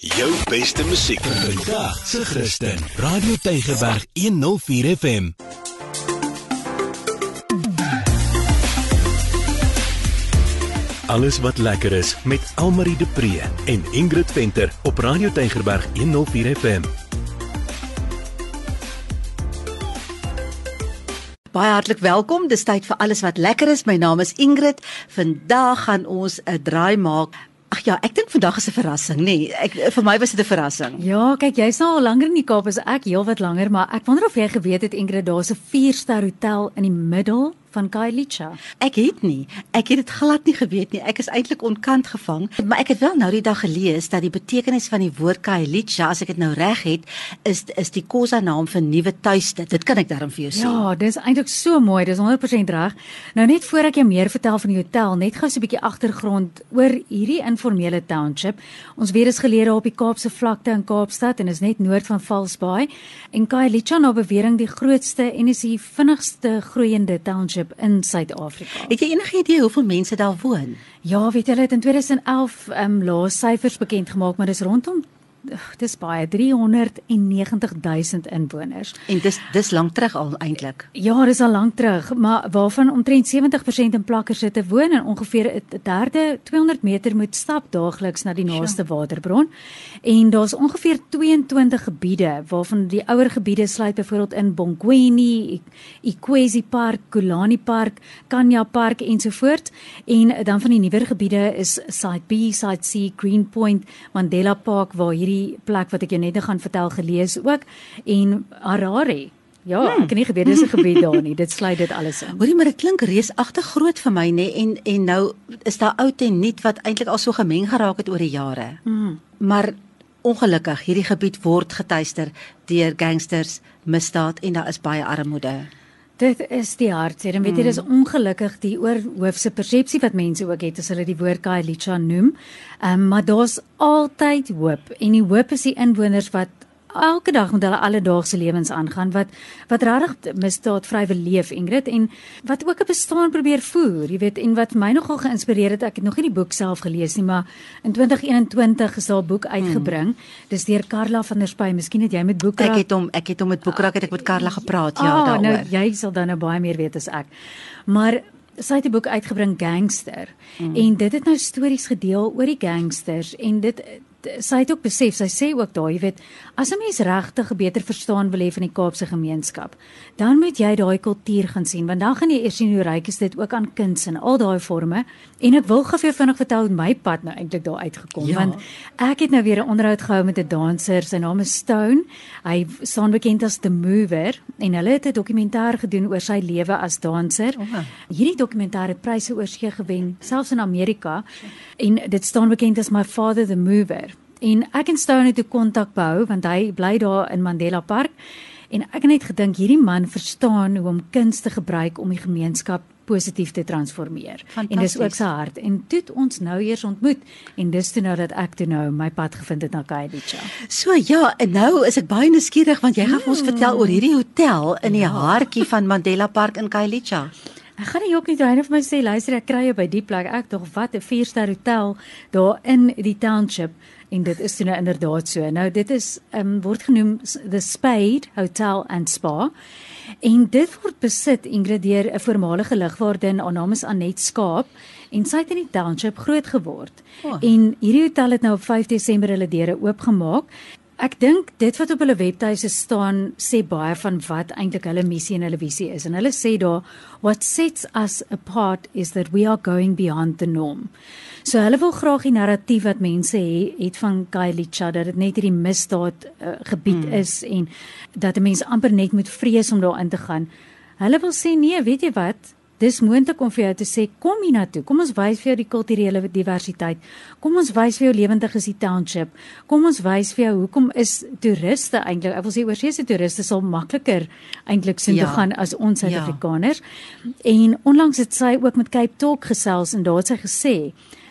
Jou beste musiek Vandag se Christen. Radio Tygerberg 104 FM. Alles wat lekker is met Almarie de Pre en Ingrid Venter op Radio Tygerberg 104 FM. Baie hartlik welkom. Dis tyd vir alles wat lekker is. My naam is Ingrid. Vandag gaan ons 'n draai maak. Ag ja, ek dink vandag is 'n verrassing, nê. Nee, ek vir my was dit 'n verrassing. Ja, kyk, jy's nou al langer in die Kaap as ek, heelwat langer, maar ek wonder of jy geweet het Ingrid, daar's 'n 4-ster hotel in die middel van Kailicha. Ek het nie. Ek het dit glad nie geweet nie. Ek is eintlik onkant gevang, maar ek het wel nou die dag gelees dat die betekenis van die woord Kailicha, as ek dit nou reg het, is is die Khoza naam vir nuwe tuiste. Dit kan ek daarom vir jou sê. Ja, dis eintlik so mooi, dis 100% reg. Nou net voor ek jou meer vertel van die hotel, net gou so 'n bietjie agtergrond oor hierdie informele township. Ons weet dis geleë op die Kaapse vlakte in Kaapstad en is net noord van Valsbaai en Kailicha na bewering die grootste en is die vinnigste groeiende township township in Suid-Afrika. Het jy enige idee hoeveel mense daar woon? Ja, weet jy, hulle het in 2011 ehm um, laas syfers bekend gemaak, maar dis rondom dis baie 390000 inwoners. En dis dis lank terug al eintlik. Ja, dis al lank terug, maar waarvan omtrent 70% in plakkersitte woon en ongeveer 'n derde 200 meter moet stap daagliks na die naaste waterbron. En daar's ongeveer 22 gebiede waarvan die ouer gebiede sluit byvoorbeeld in Bonkweni, Ikwezi Park, Kulani Park, Kanya Park ensovoorts. En dan van die nuwer gebiede is Site B, Site C, Greenpoint, Mandela Park waar hierdie hierdie plek wat ek jou net nou gaan vertel gelees ook en Harare. Ja, hmm. ek het nie geweet dis 'n gebied daar nie. Dit sluit dit alles in. Hoorie, maar dit klink reusagtig groot vir my nê en en nou is daar oud en nuut wat eintlik al so gemeng geraak het oor die jare. Hmm. Maar ongelukkig, hierdie gebied word getuister deur gangsters, misdaad en daar is baie armoede. Dit is die hartseer en weet jy dis mm. ongelukkig die oorhoofse persepsie wat mense ook het as hulle die woord Kailicha noem. Ehm um, maar daar's altyd hoop en die hoop is die inwoners wat elke dag met hulle alledaagse lewens aangaan wat wat regtig misdaad vry wil leef Ingrid en wat ook 'n bestaan probeer voer, jy weet en wat my nogal geïnspireer het, ek het nog nie die boek self gelees nie, maar in 2021 is daar 'n boek uitgebring. Hmm. Dis deur Karla van der Spy. Miskien het jy met boeke Ek het hom ek het hom met boekrak het ek met Karla gepraat ja ah, daaroor. Nou jy sal dan nou baie meer weet as ek. Maar sy het 'n boek uitgebring Gangster hmm. en dit het nou stories gedeel oor die gangsters en dit sy het ook besef, sy sê ook daai, jy weet, as 'n mens regtig beter verstaan wil hê van die Kaapse gemeenskap, dan moet jy daai kultuur gaan sien, want dan gaan jy eers sien hoe ryk is dit ook aan kuns en al daai forme. En ek wil gou vir jou vinnig vertel hoe my pad nou eintlik daar uitgekom, ja. want ek het nou weer 'n onderhoud gehou met 'n danser, sy naam is Stone. Hy staan bekend as The Mover en hulle het 'n dokumentêr gedoen oor sy lewe as danser. Oh. Hierdie dokumentêr het pryse oorsee gewen, selfs in Amerika. En dit staan bekend as My Father the Mover. En ek en Stone het kontak behou want hy bly daar in Mandela Park en ek het net gedink hierdie man verstaan hoe om kuns te gebruik om die gemeenskap positief te transformeer. En dis ook sy hart. En toe ons nou eers ontmoet en dis toe nou dat ek toe nou my pad gevind het na Kailicha. So ja, en nou is ek baie nuuskierig want jy gaan ons vertel oor hierdie hotel in die ja. hartjie van Mandela Park in Kailicha. Ek gaan nie ook nie dreine vir my sê luister ek kry jou by die plek ek tog wat 'n 4-ster hotel daar in die township en dit is nou inderdaad so. Nou dit is um, word genoem the Spade Hotel and Spa. En dit word besit Ingrid deur 'n voormalige lugwaardin, haar naam is Anet Skaap en sy het in die township groot geword. Oh. En hierdie hotel het nou op 5 Desember hulle deure oopgemaak Ek dink dit wat op hulle webtuise staan sê baie van wat eintlik hulle missie en hulle visie is. En hulle sê daar what sets us apart is that we are going beyond the norm. So hulle wil graag die narratief wat mense het, het van Kailicha dat dit net hierdie misdaad uh, gebied hmm. is en dat 'n mens amper net moet vrees om daarin te gaan. Hulle wil sê nee, weet jy wat? Dis moontlik om vir jou te sê kom hiernatoe. Kom ons wys vir jou die kulturele diversiteit. Kom ons wys vir jou lewendig is die township. Kom ons wys vir jou hoekom is toeriste eintlik, ek wil sê oorsese toeriste sal makliker eintlik sien ja. toe gaan as ons ja. Suid-Afrikaners. Ja. En onlangs het sy ook met Cape Talk gesels en daar het sy gesê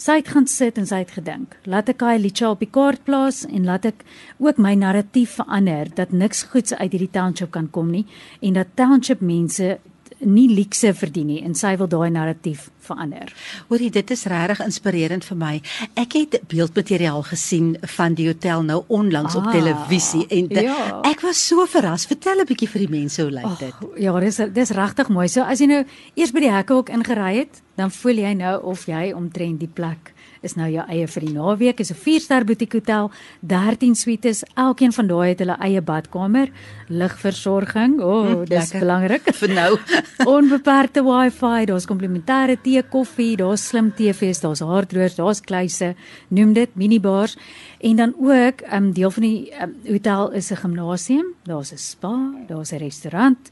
Sy het gaan sit en sy het gedink, laat ek Kailicha op die kaart plaas en laat ek ook my narratief verander dat niks goeds uit hierdie township kan kom nie en dat township mense nie luukse verdien nie en sy wil daai narratief verander. Hoorie, dit is regtig inspirerend vir my. Ek het beeldmateriaal gesien van die hotel nou onlangs ah, op televisie en de, ja. ek was so verras. Vertel 'n bietjie vir die mense hoe lyk dit? Ja, dis dis regtig mooi. So as jy nou eers by die hekke ook ingery het, dan voel jy nou of jy omtrent die plek is nou jou eie vir die naweek. Is 'n 4-ster boutique hotel, 13 suites. Elkeen van daai het hulle eie badkamer, ligversorging. O, oh, dis belangrik. Vir nou. Onbeperkte Wi-Fi, daar's komplementêre tee, koffie, daar's slim TV's, daar's haardroërs, daar's kluise, noem dit minibars. En dan ook 'n um, deel van die um, hotel is 'n gimnasium, daar's 'n spa, daar's 'n restaurant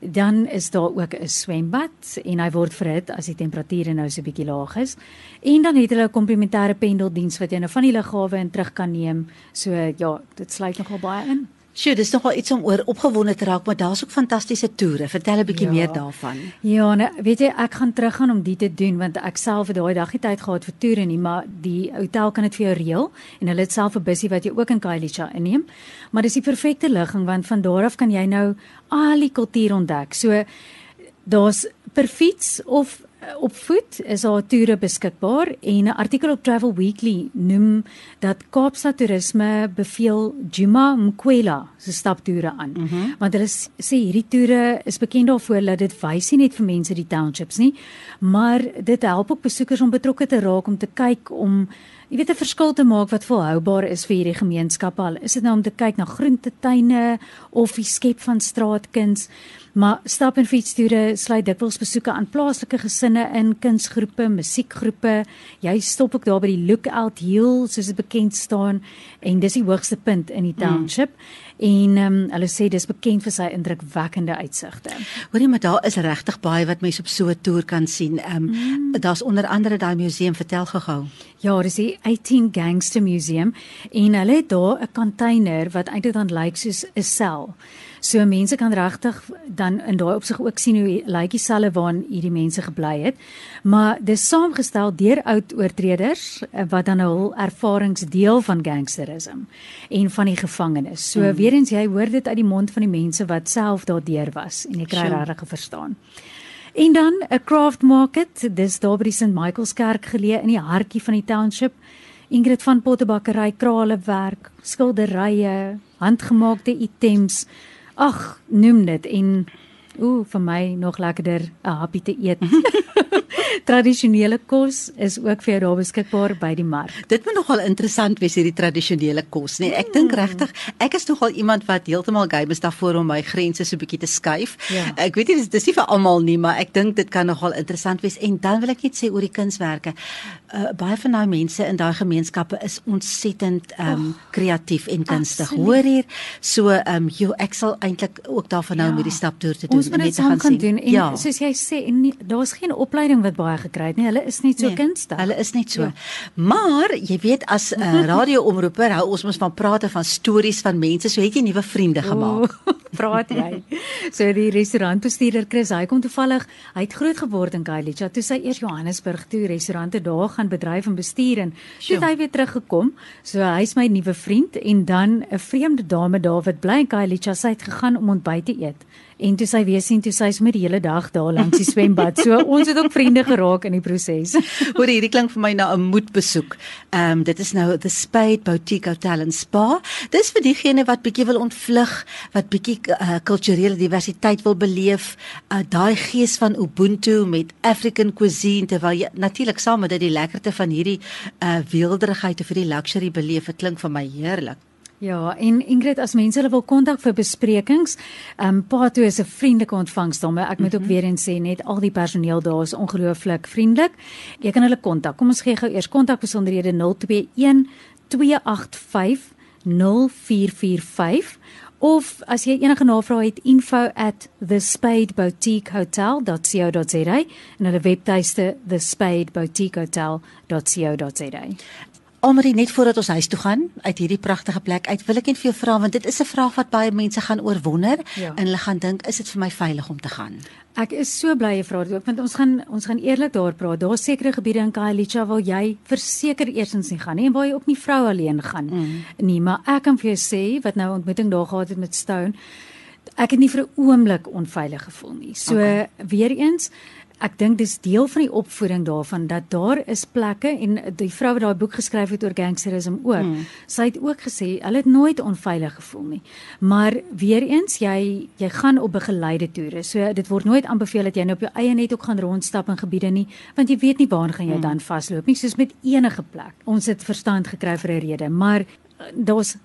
dan is daar ook 'n swembad en hy word verhit as die temperature nou so 'n bietjie laag is. En dan het hulle 'n komplementêre pendeldiens wat jy nou van die lughawe in terug kan neem. So ja, dit sluit nogal baie in. Sjoe, dis nogal iets om oor opgewonde te raak, maar daar's ook fantastiese toere. Vertel 'n bietjie ja. meer daarvan. Ja, nee, weet jy, ek gaan teruggaan om dit te doen want ek self het daai dag nie tyd gehad vir toere nie, maar die hotel kan dit vir jou reël en hulle het self 'n bussie wat jy ook in Kailicha inneem. Maar dis die perfekte ligging want van daar af kan jy nou al die kultuur ontdek. So daar's per fiets of op voet is daar toere beskikbaar en 'n artikel op Travel Weekly noem dat Kaapstad Toerisme beveel Juma Mkwela se staptoere aan. Mm -hmm. Want hulle sê hierdie toere is bekend daarvoor dat dit wys nie net vir mense die townships nie, maar dit help ook besoekers om betrokke te raak om te kyk om jy weet 'n verskil te maak wat volhoubaar is vir hierdie gemeenskappe. Al is dit nou om te kyk na groentetuine of die skep van straatkuns. Maar stap en fietstoere sluit dikwels besoeke aan plaaslike gesinne in, kunsgroepe, musiekgroepe. Jy stop ook daar by die Lookout Hill, soos dit bekend staan, en dis die hoogste punt in die township. Mm. En ehm um, hulle sê dis bekend vir sy indrukwekkende uitsigte. Hoorie, maar daar is regtig baie wat mense op so 'n toer kan sien. Ehm um, mm. daar's onder andere daai museum vertel gehou. Ja, dis die 18 Gangster Museum en hulle het daar 'n container wat eintlik dan lyk soos 'n sel. So mense kan regtig dan in daai opsig ook sien hoe lyk die selle waarin hierdie mense gebly het. Maar dis saamgestel deur oud oortreders eh, wat dan nou hul ervarings deel van gangsterisme en van die gevangenes. So mm. weer eens jy hoor dit uit die mond van die mense wat self daardeur was en jy kry sure. regtig verstaan. En dan 'n craft market, dis daar by die St Michael's Kerk geleë in die hartjie van die township. Ingrid van Pottebakkery, kralewerk, skilderye, handgemaakte items ag, noem dit en ooh, vir my nog lekkerder 'n happie te eet. tradisionele kos is ook vir jou daar beskikbaar by die mark. Dit moet nogal interessant wees hierdie tradisionele kos, nee. Ek dink mm. regtig, ek is nogal iemand wat heeltemal game is daarvoor om my grense so 'n bietjie te skuif. Ja. Ek weet nie dis, dis nie vir almal nie, maar ek dink dit kan nogal interessant wees en dan wil ek net sê oor die kunswerke. Uh, baie van daai mense in daai gemeenskappe is ontsettend ehm um, kreatief en kunstig. Hoor hier, so ehm um, jy ek sal eintlik ook daarvan nou ja. met die staptoer te doen en net te gaan sien. Doen. En ja. soos jy sê, daar's geen opleiding wat baie gekry het nie. Hulle is net so nee, kunstig. Hulle is net so. Ja. Maar jy weet as 'n uh, radioomroeper hou ons mos van prate van stories van mense. So het jy nuwe vriende gemaak. Oh, praat jy. so die restaurantbestuurder Chris, hy kom toevallig, hy het groot geword in Kailicha. Toe sy eers Johannesburg toe restaurante daar gaan bedryf en bestuur en toe hy weer teruggekom. So hy's my nuwe vriend en dan 'n vreemde dame daar wat bly in Kailicha. Sy het gegaan om ontbyt te eet en toe sy weer sien toe sy is met die hele dag daar langs die swembad. So ons het ook vriende geraak in die proses. Hoor hierdie klink vir my na 'n moedbesoek. Ehm um, dit is nou the Spade Boutique Hotel and Spa. Dis vir diegene wat bietjie wil ontvlug, wat bietjie uh, kulturele diversiteit wil beleef, uh, daai gees van Ubuntu met African cuisine terwyl jy natuurlik saam met dit die lekkerte van hierdie uh, weelderigheid of vir die luxury beleef. Dit klink vir my heerlik. Ja, en Ingrid as mense hulle wil kontak vir besprekings, ehm um, Pato is 'n vriendelike ontvangs daarmee. Ek moet ook mm -hmm. weer eens sê net al die personeel daar is ongelooflik vriendelik. Jy kan hulle kontak. Kom ons gee gou eers kontak besonderhede 021 285 0445 of as jy enige navrae het info@thespadeboutiquehotel.co.za en hulle webtuiste thespadeboutiquehotel.co.za. Almarie net voordat ons huis toe gaan uit hierdie pragtige plek uit wil ek net vir jou vra want dit is 'n vraag wat baie mense gaan oorwonder ja. en hulle gaan dink is dit vir my veilig om te gaan. Ek is so bly jy vra dit ook want ons gaan ons gaan eerlik daar praat. Daar's sekere gebiede in Kailicha waar jy verseker eersins nie gaan nie en waar jy ook nie vrou alleen gaan mm. nie, maar ek kan vir jou sê wat nou ontmoeting daar gehad het met Stone ek het nie vir 'n oomblik onveilig gevoel nie. So okay. weer eens Ek dink dis deel van die opvoeding daarvan dat daar is plekke en die vrou wat daai boek geskryf het oor gangsterisme ook. Hmm. Sy het ook gesê hulle het nooit onveilig gevoel nie. Maar weer eens jy jy gaan op begeleide toere. So dit word nooit aanbeveel dat jy nou op jou eie net ook gaan rondstap in gebiede nie, want jy weet nie waar gaan jy hmm. dan vasloop nie, soos met enige plek. Ons het verstand gekry vir 'n rede, maar daar's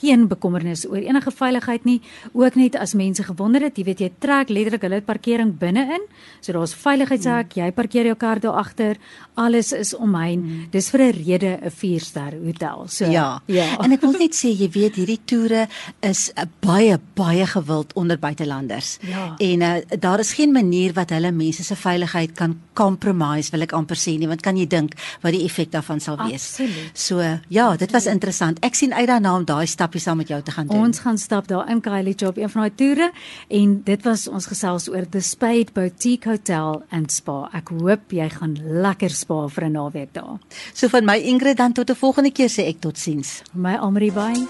geen bekommernis oor enige veiligheid nie ook net as mense gewonder het jy weet jy trek letterlik hulle parkering binne in so daar's veiligheidshek mm. jy parkeer jou kar daar agter alles is omheen mm. dis vir 'n rede 'n 4-ster hotel so ja ja en ek wil net sê jy weet hierdie toere is uh, baie baie gewild onder buitelanders ja. en uh, daar is geen manier wat hulle mense se veiligheid kan compromise wil ek amper sê nie want kan jy dink wat die effek daarvan sal wees Absoluut. so ja dit was interessant ek sien uit daarna om daai stappie saam met jou te gaan doen. Ons gaan stap daar in Kylie Job, een van daai toere en dit was ons gesels oor the Spade Boutique Hotel and Spa. Ek hoop jy gaan lekker spa vir 'n naweek daar. So van my Ingrid dan tot 'n volgende keer sê ek totsiens. My Amri bye.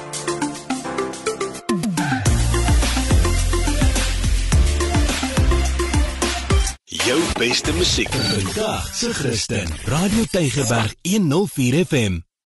Jou beste musiek vandag se Christen. Radio Tygerberg 104 FM.